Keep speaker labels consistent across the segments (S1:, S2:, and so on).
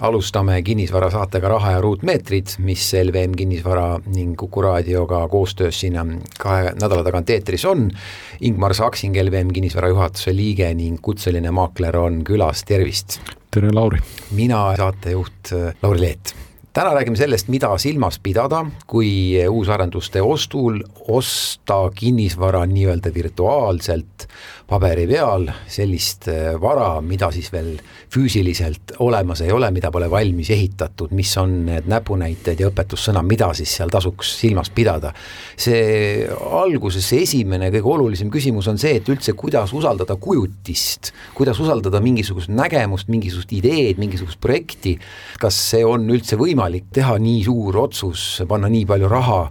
S1: alustame kinnisvarasaatega Raha ja ruutmeetrid, mis LVM Kinnisvara ning Kuku raadioga koostöös siin kahe nädala tagant eetris on. Ingmar Saksing, LVM Kinnisvara juhatuse liige ning kutseline maakler on külas, tervist!
S2: tere, Lauri!
S1: mina, saatejuht Lauri Leet täna räägime sellest, mida silmas pidada, kui uusarenduste ostul osta kinnisvara nii-öelda virtuaalselt paberi peal sellist äh, vara, mida siis veel füüsiliselt olemas ei ole, mida pole valmis ehitatud, mis on need näpunäited ja õpetussõna, mida siis seal tasuks silmas pidada. see alguses, see esimene kõige olulisem küsimus on see, et üldse kuidas usaldada kujutist, kuidas usaldada mingisugust nägemust, mingisugust ideed, mingisugust projekti, kas see on üldse võimalik teha nii suur otsus, panna nii palju raha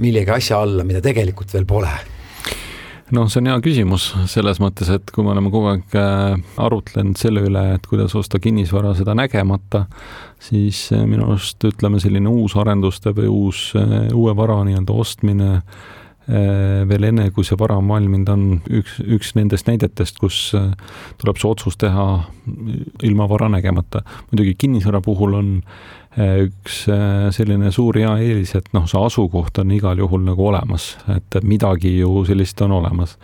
S1: millegi asja alla, mida tegelikult veel pole
S2: noh, see on hea küsimus selles mõttes, et kui me oleme kogu aeg äh, arutlenud selle üle, et kuidas osta kinnisvara seda nägemata, siis äh, minu arust ütleme, selline uusarenduste või uus, äh, uue vara nii-öelda ostmine veel enne, kui see vara on valminud, on üks, üks nendest näidetest, kus tuleb see otsus teha ilma vara nägemata. muidugi kinnisvara puhul on üks äh, selline suur hea eelis, et noh, see asukoht on igal juhul nagu olemas, et midagi ju sellist on olemas.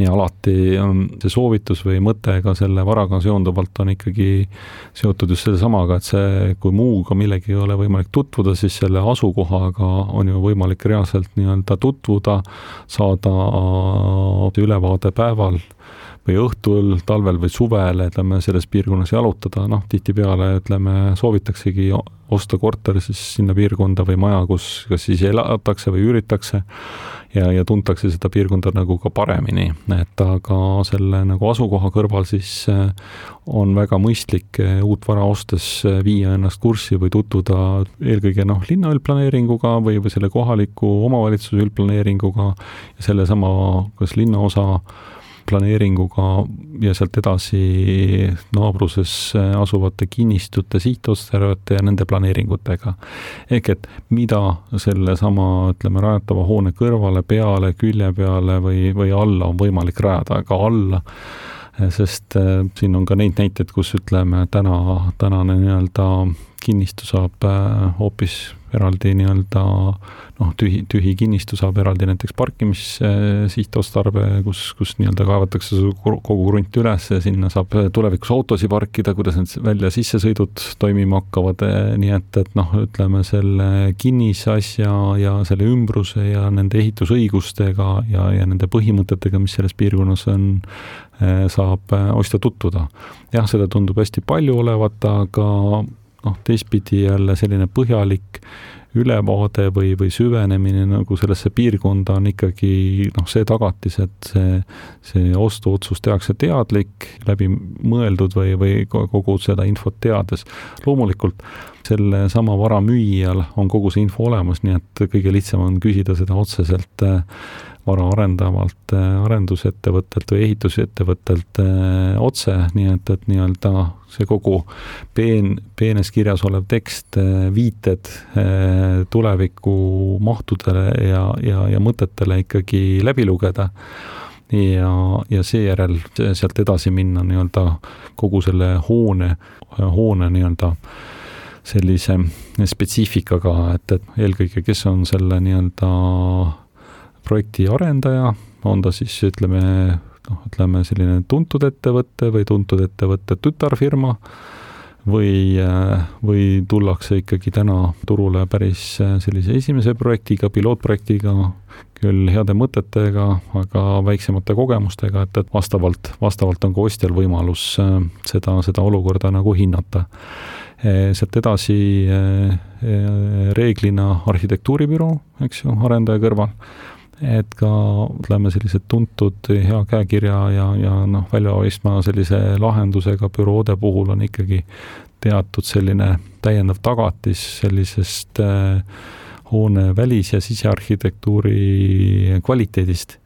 S2: ja alati on see soovitus või mõte ka selle varaga seonduvalt on ikkagi seotud just sellesamaga, et see, kui muuga millegi ei ole võimalik tutvuda, siis selle asukohaga on ju võimalik reaalselt nii-öelda tutvuda, saada ülevaade päeval või õhtul, talvel või suvel, ütleme, selles piirkonnas jalutada, noh, tihtipeale ütleme, soovitaksegi osta korter siis sinna piirkonda või maja, kus kas siis elatakse või üüritakse ja, ja tuntakse seda piirkonda nagu ka paremini, et aga selle nagu asukoha kõrval siis eh, on väga mõistlik eh, uut vara ostes eh, viia ennast kurssi või tutvuda eelkõige noh, linna üldplaneeringuga või, või selle kohaliku omavalitsuse üldplaneeringuga ja sellesama kas linnaosa planeeringuga ja sealt edasi naabruses asuvate kinnistute sihtotstarbete ja nende planeeringutega. ehk et mida sellesama, ütleme, rajatava hoone kõrvale, peale, külje peale või, või alla on võimalik rajada, ka alla sest äh, siin on ka neid näiteid, kus ütleme, täna, tänane nii-öelda kinnistu saab äh, hoopis eraldi nii-öelda noh, tühi, tühi kinnistu saab eraldi näiteks parkimissihtotstarbe, kus, kus nii-öelda kaevatakse kogu krunt üles ja sinna saab tulevikus autosid parkida, kuidas need välja-sissesõidud toimima hakkavad, nii et, et noh, ütleme selle kinnisasja ja selle ümbruse ja nende ehitusõigustega ja, ja nende põhimõtetega, mis selles piirkonnas on, saab ostja tutvuda. jah, seda tundub hästi palju olevat, aga noh, teistpidi jälle selline põhjalik ülevaade või, või süvenemine nagu sellesse piirkonda on ikkagi noh, see tagatis, et see, see ostuotsus tehakse teadlik, läbimõeldud või, või kogu seda infot teades. loomulikult sellesama vara müüjal on kogu see info olemas, nii et kõige lihtsam on küsida seda otseselt äh, vara arendavalt äh, arendusettevõttelt või ehitusettevõttelt äh, otse, nii et, et nii-öelda see kogu peen, peenes kirjas olev tekst, viited tuleviku mahtudele ja, ja, ja mõtetele ikkagi läbi lugeda. Ja, ja seejärel sealt edasi minna nii-öelda kogu selle hoone, hoone nii-öelda sellise spetsiifikaga, et, et eelkõige, kes on selle nii-öelda projekti arendaja, on ta siis ütleme, noh, ütleme selline tuntud ettevõte või tuntud ettevõtte tütarfirma või, või tullakse ikkagi täna turule päris sellise esimese projektiga, pilootprojektiga, küll heade mõtetega, aga väiksemate kogemustega, et, et vastavalt, vastavalt on ka ostjal võimalus seda, seda olukorda nagu hinnata. Sealt edasi reeglina arhitektuuribüroo, eks ju, arendaja kõrval et ka ütleme, sellised tuntud hea käekirja ja, ja noh, väljapaistma sellise lahendusega büroode puhul on ikkagi teatud selline täiendav tagatis sellisest hoone välis- ja sisearhitektuuri kvaliteedist.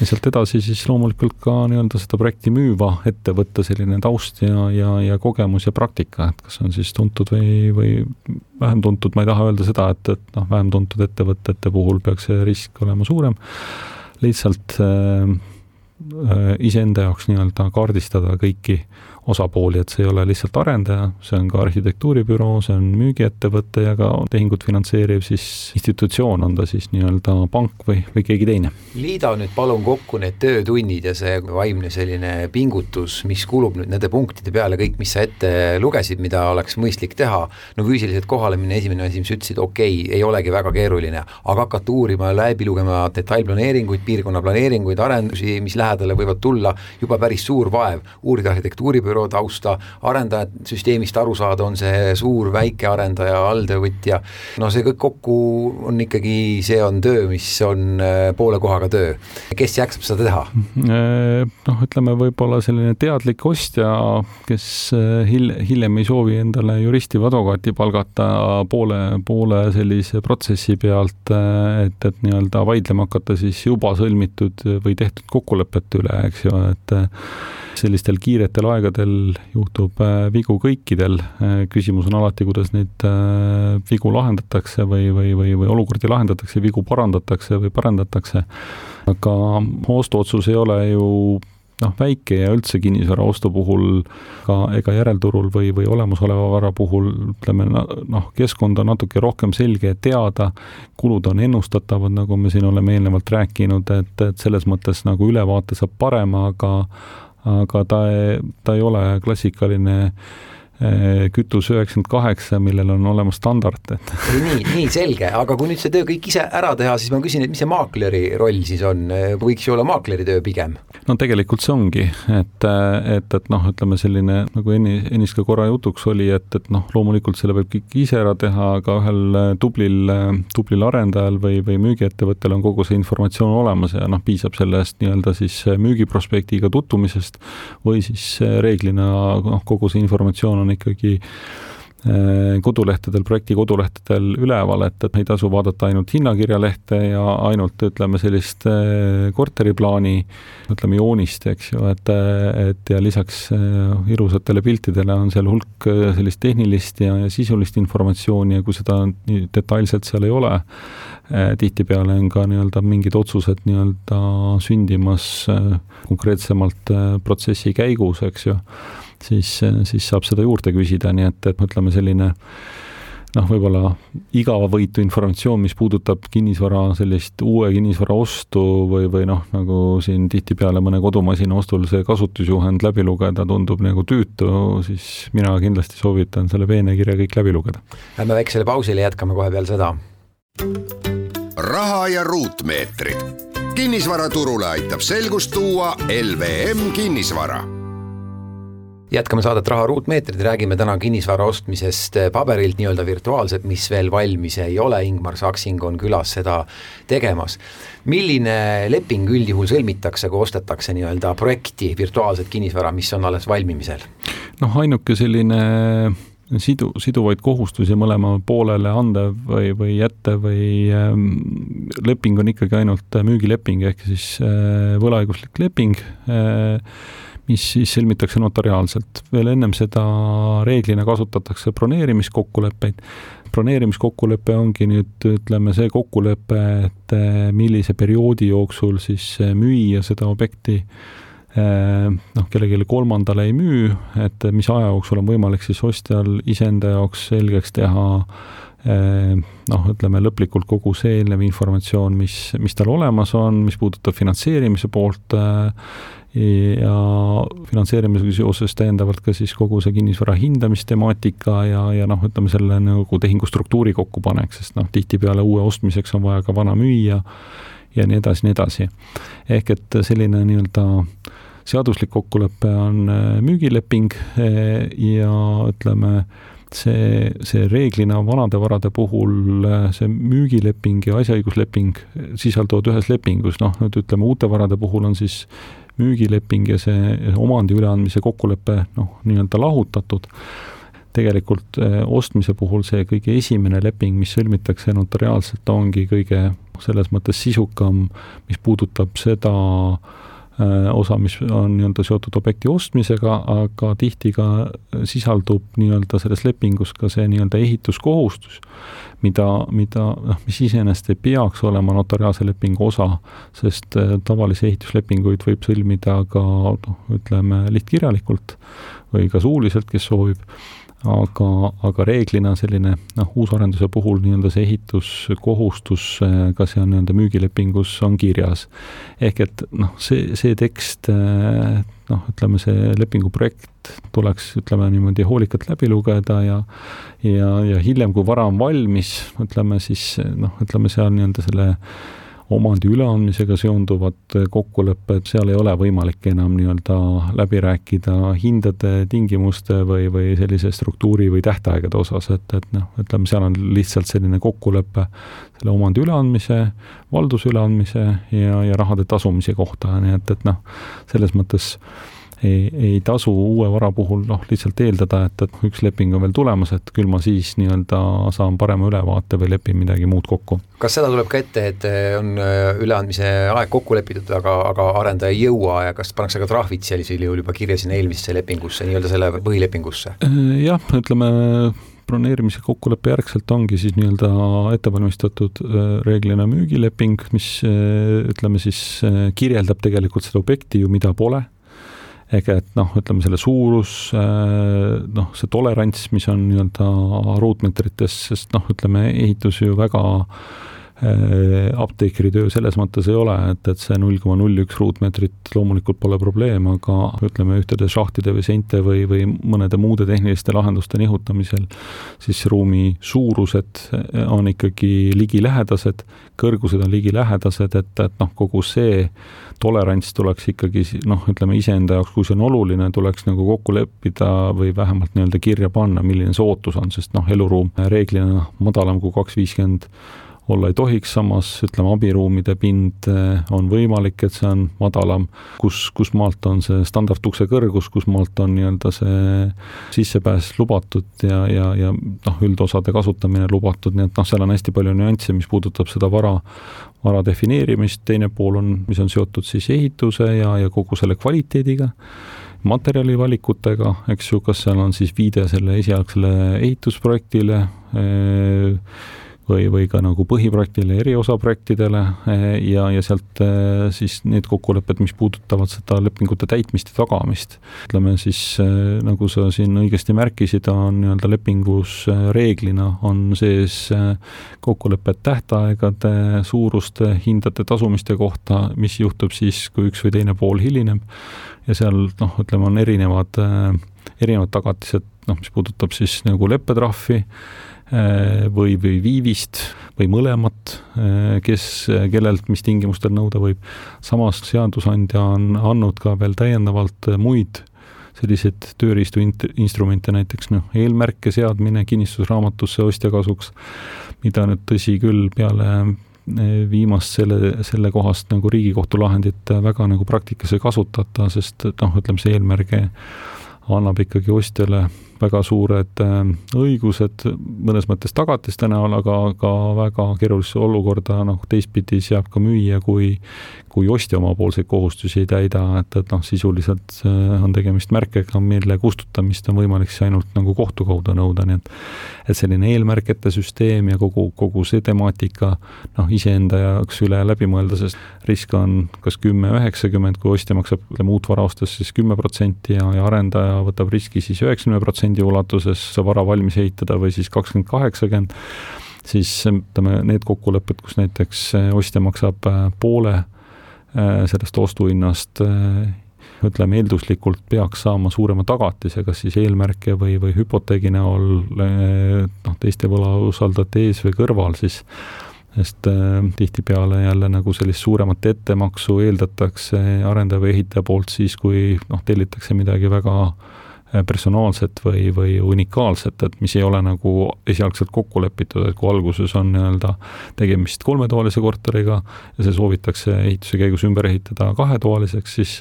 S2: Ja sealt edasi siis loomulikult ka nii-öelda seda projekti müüva ettevõtte selline taust ja, ja, ja kogemus ja praktika, et kas on siis tuntud või, või vähem tuntud, ma ei taha öelda seda, et, et noh, vähem tuntud ettevõtete puhul peaks see risk olema suurem, lihtsalt äh, äh iseenda jaoks nii-öelda kaardistada kõiki osapooli, et see ei ole lihtsalt arendaja, see on ka arhitektuuribüroo, see on müügiettevõte ja ka tehingut finantseeriv siis institutsioon, on ta siis nii-öelda pank või, või keegi teine.
S1: liida nüüd palun kokku need töötunnid ja see vaimne selline pingutus, mis kulub nüüd nende punktide peale, kõik, mis sa ette lugesid, mida oleks mõistlik teha, no füüsiliselt kohale minna, esimene asi, mis ütlesid, okei okay,, ei olegi väga keeruline, aga hakata uurima, läbi lugema detailplaneeringuid, piirkonnaplaneeringuid, arendusi, mis lähedale võivad tulla, juba päris suur vaev, uurida arhitektuuribüroo, büroo tausta, arendajad süsteemist aru saada, on see suur, väike arendaja, alltöövõtja, no see kõik kokku on ikkagi, see on töö, mis on äh, poole kohaga töö. kes jaksab seda teha?
S2: Äh, noh, ütleme võib-olla selline teadlik ostja, kes äh, hil-, hiljem ei soovi endale juristi või advokaati palgata poole, poole sellise protsessi pealt, et, et nii-öelda vaidlema hakata siis juba sõlmitud või tehtud kokkulepete üle, eks ju, et sellistel kiiretel aegadel juhtub äh, vigu kõikidel, äh, küsimus on alati, kuidas neid äh, vigu lahendatakse või, või, või, või olukordi lahendatakse, vigu parandatakse või parendatakse, aga ostuotsus ei ole ju noh, väike ja üldse kinnisvara ostu puhul ka ega järelturul või, või olemasoleva vara puhul ütleme noh, keskkond on natuke rohkem selge ja teada, kulud on ennustatavad, nagu me siin oleme eelnevalt rääkinud, et, et selles mõttes nagu ülevaate saab parema, aga aga ta, ta ei ole klassikaline eh, kütus üheksakümmend kaheksa, millel on olemas standard, et
S1: nii, nii selge, aga kui nüüd see töö kõik ise ära teha, siis ma küsin, et mis see maakleri roll siis on, võiks ju olla maakleri töö pigem?
S2: no tegelikult see ongi, et, et, et noh, ütleme selline nagu enni, ennist ka korra jutuks oli, et, et noh, loomulikult selle võib kõik ise ära teha, aga ühel tublil, tublil arendajal või, või müügiettevõttel on kogu see informatsioon olemas ja noh, piisab sellest nii-öelda siis müügiprospektiga tutvumisest või siis reeglina noh, kogu see informatsioon on ikkagi Äh, kodulehtedel, projekti kodulehtedel üleval, et, et ei tasu vaadata ainult hinnakirjalehte ja ainult ütleme sellist äh, korteriplaani, ütleme joonist, eks ju, et, et ja lisaks äh, ilusatele piltidele on seal hulk sellist tehnilist ja, ja sisulist informatsiooni ja kui seda nii detailselt seal ei ole, tihtipeale on ka nii-öelda mingid otsused nii-öelda sündimas konkreetsemalt protsessi käigus, eks ju siis, siis saab seda juurde küsida, nii et, et ütleme, selline noh, võib-olla igavavõitu informatsioon, mis puudutab kinnisvara, sellist uue kinnisvara ostu või, või noh, nagu siin tihtipeale mõne kodumasina ostul see kasutusjuhend läbi lugeda tundub nagu tüütu, siis mina kindlasti soovitan selle peenekirja kõik läbi lugeda.
S1: Lähme väiksele pausile, jätkame kohe peale seda.
S3: raha ja ruutmeetrid. kinnisvaraturule aitab selgust tuua LVM kinnisvara
S1: jätkame saadet Raha ruutmeetrid, räägime täna kinnisvara ostmisest paberilt nii-öelda virtuaalselt, mis veel valmis ei ole, Ingmar Saksing on külas seda tegemas. milline leping üldjuhul sõlmitakse, kui ostetakse nii-öelda projekti virtuaalset kinnisvara, mis on alles valmimisel?
S2: noh, ainuke selline sidu, siduvaid kohustusi mõlemale poolele andev või, või jättev või ähm, leping on ikkagi ainult müügileping, ehk siis äh, võlaõiguslik leping äh, mis siis sõlmitakse notariaalselt. veel ennem seda reeglina kasutatakse broneerimiskokkuleppeid. broneerimiskokkulepe ongi nüüd ütleme see kokkulepe, et eh, millise perioodi jooksul siis müüja seda objekti eh, noh, kellelegi kolmandale ei müü, et mis aja jooksul on võimalik siis ostjal iseenda jaoks selgeks teha eh, noh, ütleme lõplikult kogu see eelnev informatsioon, mis, mis tal olemas on, mis puudutab finantseerimise poolt ja finantseerimisega seoses täiendavalt ka siis kogu see kinnisvara hindamistemaatika ja, ja noh, ütleme selle nagu tehingustruktuuri kokkupanek, sest noh, tihtipeale uue ostmiseks on vaja ka vana müüa ja nii edasi, nii edasi. ehk et selline nii-öelda seaduslik kokkulepe on äh, müügileping äh, ja ütleme, see, see reeglina vanade varade puhul äh, see müügileping ja asjaõigusleping sisalduvad ühes lepingus, noh, nüüd ütleme uute varade puhul on siis müügileping ja see omandi üleandmise kokkulepe noh, nii-öelda lahutatud, tegelikult ostmise puhul see kõige esimene leping, mis sõlmitakse notariaalselt, ongi kõige selles mõttes sisukam, mis puudutab seda äh, osa, mis on nii-öelda seotud objekti ostmisega, aga tihti ka sisaldub nii-öelda selles lepingus ka see nii-öelda ehituskohustus, mida, mida noh, mis iseenesest ei peaks olema notariaalse lepingu osa, sest äh, tavalisi ehituslepinguid võib sõlmida ka noh, ütleme lihtkirjalikult või ka suuliselt, kes soovib aga, aga reeglina selline noh, uusarenduse puhul nii-öelda see ehituskohustus ka seal nii-öelda müügilepingus on kirjas. ehk et noh, see, see tekst noh, ütleme see lepingu projekt tuleks, ütleme niimoodi hoolikalt läbi lugeda ja ja, ja hiljem, kui vara on valmis, ütleme siis noh, ütleme seal nii-öelda selle omandi üleandmisega seonduvad kokkulepped, seal ei ole võimalik enam nii-öelda läbi rääkida hindade, tingimuste või, või sellise struktuuri või tähtaegade osas, et, et noh, ütleme, seal on lihtsalt selline kokkulepe selle omandi üleandmise, valduse üleandmise ja, ja rahade tasumise kohta, nii et, et noh, selles mõttes ei, ei tasu uue vara puhul noh, lihtsalt eeldada, et, et üks leping on veel tulemas, et küll ma siis nii-öelda saan parema ülevaate või lepin midagi muud kokku.
S1: kas seda tuleb ka ette, et on äh, üleandmise aeg kokku lepitud, aga, aga arendaja ei jõua ja kas pannakse ka trahvid sellisel juhul juba kirja sinna eelmisesse lepingusse, nii-öelda selle põhilepingusse?
S2: Äh, jah, ütleme broneerimise kokkuleppe järgselt ongi siis nii-öelda ettevalmistatud äh, reeglina müügileping, mis ütleme siis kirjeldab tegelikult seda objekti ju, mida pole ehk et noh, ütleme selle suurus, äh, noh, see tolerants, mis on nii-öelda ruutmeetrites, sest noh, ütleme ehitus ju väga äh, apteekri töö selles mõttes ei ole, et, et see null koma null üks ruutmeetrit loomulikult pole probleem, aga ütleme, ühtede šahtide või seinte või, või mõnede muude tehniliste lahenduste nihutamisel, siis ruumi suurused on ikkagi ligilähedased, kõrgused on ligilähedased, et, et noh, kogu see tolerants tuleks ikkagi noh, ütleme iseenda jaoks, kui see on oluline, tuleks nagu kokku leppida või vähemalt nii-öelda kirja panna, milline see ootus on, sest noh, eluruum reeglina madalam kui kaks viiskümmend olla ei tohiks, samas ütleme, abiruumide pind eh, on võimalik, et see on madalam, kus, kus maalt on see standardukse kõrgus, kus maalt on nii-öelda see sissepääs lubatud ja, ja, ja noh, üldosade kasutamine lubatud, nii et noh, seal on hästi palju nüansse, mis puudutab seda vara, vara defineerimist, teine pool on, mis on seotud siis ehituse ja, ja kogu selle kvaliteediga materjali valikutega, eks ju, kas seal on siis viide selle esialgsele ehitusprojektile, eh, või, või ka nagu põhiprojektile, eriosaprojektidele eh, ja, ja sealt eh, siis need kokkulepped, mis puudutavad seda lepingute täitmist ja tagamist. ütleme siis, eh, nagu sa siin õigesti märkisid, on nii-öelda lepingus reeglina on sees kokkulepped tähtaegade, suuruste, hindade tasumiste kohta, mis juhtub siis, kui üks või teine pool hilineb ja seal noh, ütleme, on erinevad, erinevad tagatised, noh, mis puudutab siis nagu leppetrahvi, või, või viivist või mõlemat, äh, kes, kellelt mis tingimustel nõuda võib. samas seadusandja on andnud ka veel täiendavalt muid selliseid tööriistu int-, instrumente, näiteks noh, eelmärke seadmine kinnistusraamatusse ostja kasuks, mida nüüd tõsi küll, peale äh, viimast selle, selle kohast nagu Riigikohtu lahendit väga nagu praktikas ei kasutata, sest noh, ütleme see eelmärge annab ikkagi ostjale väga suured äh, õigused mõnes mõttes tagatiste näol, aga ka väga keerulisse olukorda noh, teistpidi seab ka müüja, kui kui ostja omapoolseid kohustusi ei täida, et, et noh, sisuliselt äh, on tegemist märkega, mille kustutamist on võimalik siis ainult nagu kohtu kaudu nõuda, nii et et selline eelmärkete süsteem ja kogu, kogu see temaatika noh, iseenda jaoks üle läbi mõelda, sest risk on kas kümme, üheksakümmend, kui ostja maksab, ütleme, uut vara ostes siis kümme protsenti ja, ja arendaja võtab riski siis üheksakümne protsendi protsendi ulatuses vara valmis ehitada või siis kakskümmend, kaheksakümmend, siis ütleme, need kokkulepped, kus näiteks ostja maksab äh, poole äh, sellest ostuhinnast ütleme eelduslikult peaks saama suurema tagatise, kas siis eelmärke või, või hüpoteegi näol noh, teiste võlausaldajate ees või kõrval, siis sest äh, tihtipeale jälle nagu sellist suuremat ettemaksu eeldatakse arendaja või ehitaja poolt siis, kui noh, tellitakse midagi väga äh, Äh, personaalset või, või unikaalset, et mis ei ole nagu esialgselt kokku lepitud, et kui alguses on nii-öelda tegemist kolmetoalise korteriga ja see soovitakse ehituse käigus ümber ehitada kahetoaliseks, siis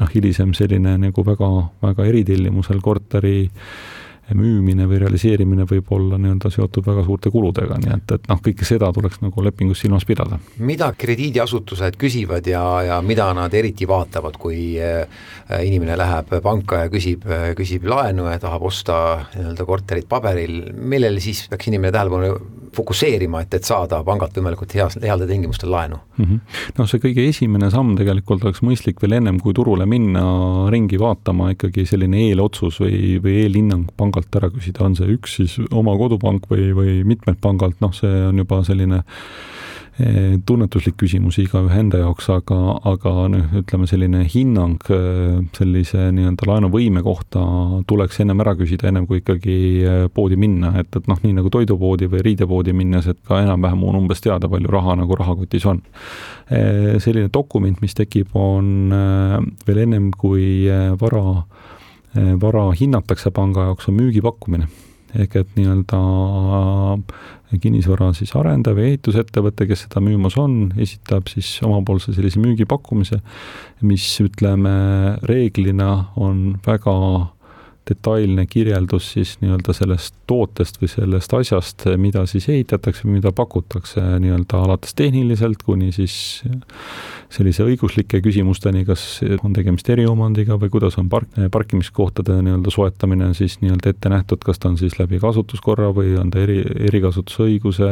S2: noh, hilisem selline nagu väga, väga eritellimusel korteri müümine või realiseerimine võib olla nii-öelda seotud väga suurte kuludega, nii et, et noh, kõike seda tuleks nagu lepingus silmas pidada.
S1: mida krediidiasutused küsivad ja, ja mida nad eriti vaatavad, kui äh, inimene läheb panka ja küsib, küsib laenu ja tahab osta nii-öelda korterit paberil, millele siis peaks inimene tähelepanu fokusseerima, et, et saada pangalt võimalikult heas, headel tingimustel laenu
S2: mm? -hmm. noh, see kõige esimene samm tegelikult oleks mõistlik veel ennem, kui turule minna, ringi vaatama ikkagi selline eelotsus või, või eelhinnang panga pangalt ära küsida, on see üks siis oma kodupank või, või mitmelt pangalt, noh, see on juba selline eh, tunnetuslik küsimus igaühe enda jaoks, aga, aga noh, ütleme selline hinnang eh, sellise nii-öelda laenuvõime kohta tuleks ennem ära küsida, ennem kui ikkagi eh, poodi minna, et, et noh, nii nagu toidupoodi või riidepoodi minnes, et ka enam-vähem on umbes teada, palju raha nagu rahakotis on. selline dokument, mis tekib, on veel ennem kui vara Eh, vara hinnatakse panga jaoks, on müügipakkumine. Ehk et nii-öelda eh, kinnisvara siis arendaja või ehitusettevõte, kes seda müümas on, esitab siis omapoolse sellise müügipakkumise, mis ütleme, reeglina on väga detailne kirjeldus siis nii-öelda sellest tootest või sellest asjast, mida siis ehitatakse, mida pakutakse nii-öelda alates tehniliselt kuni siis sellise õiguslike küsimusteni, kas on tegemist eriomandiga või kuidas on park, parkimiskohtade nii-öelda soetamine siis nii-öelda ette nähtud, kas ta on siis läbi kasutuskorra või on ta eri, erikasutusõiguse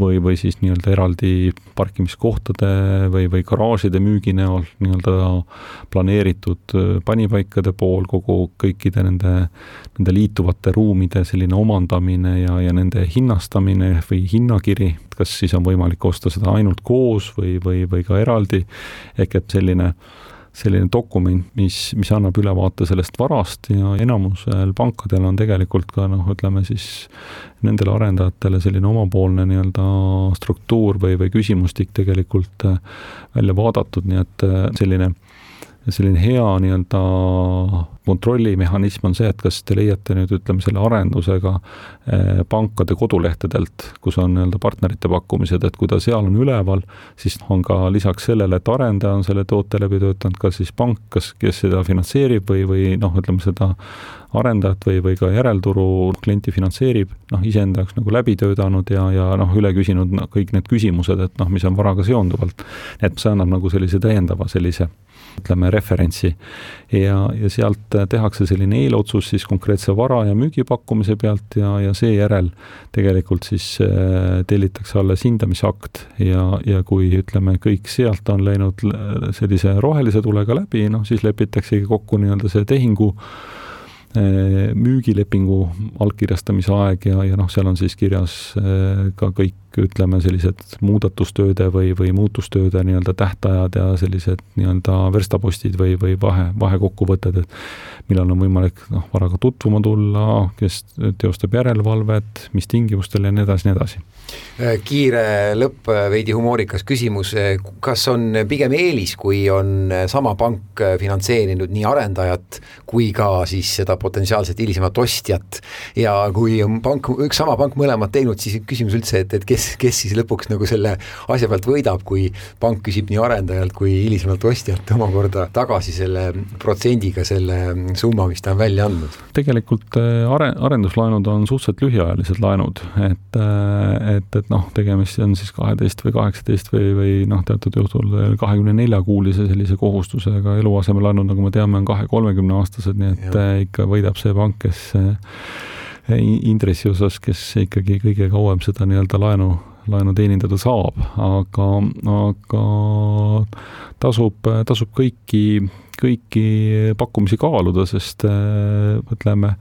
S2: või, või siis nii-öelda eraldi parkimiskohtade või, või garaažide müügi näol nii-öelda planeeritud panipaikade pool kogu kõikide nende, nende liituvate ruumide selline omandamine ja, ja nende hinnastamine või hinnakiri, kas siis on võimalik osta seda ainult koos või, või, või ka eraldi, ehk et selline selline dokument, mis, mis annab ülevaate sellest varast ja enamusel pankadel on tegelikult ka noh, ütleme siis nendele arendajatele selline omapoolne nii-öelda struktuur või, või küsimustik tegelikult välja vaadatud, nii et selline selline hea nii-öelda kontrollimehhanism on see, et kas te leiate nüüd ütleme selle arendusega eh, pankade kodulehtedelt, kus on nii-öelda partnerite pakkumised, et kui ta seal on üleval, siis on ka lisaks sellele, et arendaja on selle toote läbi töötanud, ka siis pank, kas, kes seda finantseerib või, või noh, ütleme seda arendajat või, või ka järelturu klienti finantseerib, noh, iseenda jaoks nagu läbi töötanud ja, ja noh, üle küsinud no, kõik need küsimused, et noh, mis on varaga seonduvalt. et see annab nagu sellise täiendava sellise ütleme, referentsi. ja, ja sealt tehakse selline eelotsus siis konkreetse vara ja müügipakkumise pealt ja, ja seejärel tegelikult siis äh, tellitakse alles hindamisakt ja, ja kui ütleme, kõik sealt on läinud sellise rohelise tulega läbi, noh siis lepitaksegi kokku nii-öelda see tehingu äh, müügilepingu allkirjastamise aeg ja, ja noh, seal on siis kirjas äh, ka kõik ütleme, sellised muudatustööde või, või muutustööde nii-öelda tähtajad ja sellised nii-öelda verstapostid või, või vahe, vahekokkuvõtted, et millal on võimalik noh, varaga tutvuma tulla, kes teostab järelevalvet, mis tingimustel ja nii edasi, nii edasi.
S1: kiire lõpp, veidi humoorikas küsimus, kas on pigem eelis, kui on sama pank finantseerinud nii arendajat kui ka siis seda potentsiaalset hilisemat ostjat ja kui on pank, üks sama pank mõlemad teinud, siis küsimus üldse, et, et kes kes, kes siis lõpuks nagu selle asja pealt võidab, kui pank küsib nii arendajalt kui hilisemalt ostjalt omakorda tagasi selle protsendiga selle summa, mis ta on välja andnud?
S2: tegelikult äh, are-, arenduslaenud on suhteliselt lühiajalised laenud, et, äh, et, et noh, tegemist on siis kaheteist või kaheksateist või, või noh, teatud juhul kahekümne nelja kuulise sellise kohustusega, eluasemelaenud, nagu me teame, on kahe-kolmekümne aastased, nii et ja. Äh, ikka võidab see pank, kes intressi osas, kes ikkagi kõige kauem seda nii-öelda laenu, laenu teenindada saab, aga, aga tasub, tasub kõiki, kõiki pakkumisi kaaluda, sest ütleme,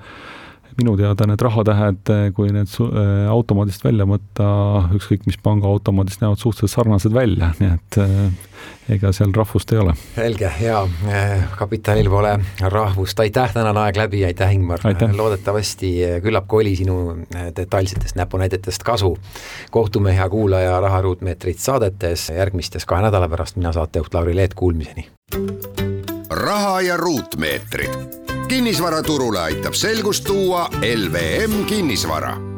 S2: minu teada need rahatähed, kui need automaadist välja võtta, ükskõik mis panga automaadist, näevad suhteliselt sarnased välja, nii et ega seal rahvust ei ole.
S1: selge, hea, kapitalil pole rahvust, aitäh, tänane aeg läbi, aitäh, Ingmar, loodetavasti küllap oli sinu detailsetest näpunäidetest kasu. kohtume, hea kuulaja, Raha ruutmeetrit saadetes järgmistes kahe nädala pärast, mina saatejuht Lauri Leet, kuulmiseni.
S3: raha ja ruutmeetrid kinnisvaraturule aitab selgust tuua LVM kinnisvara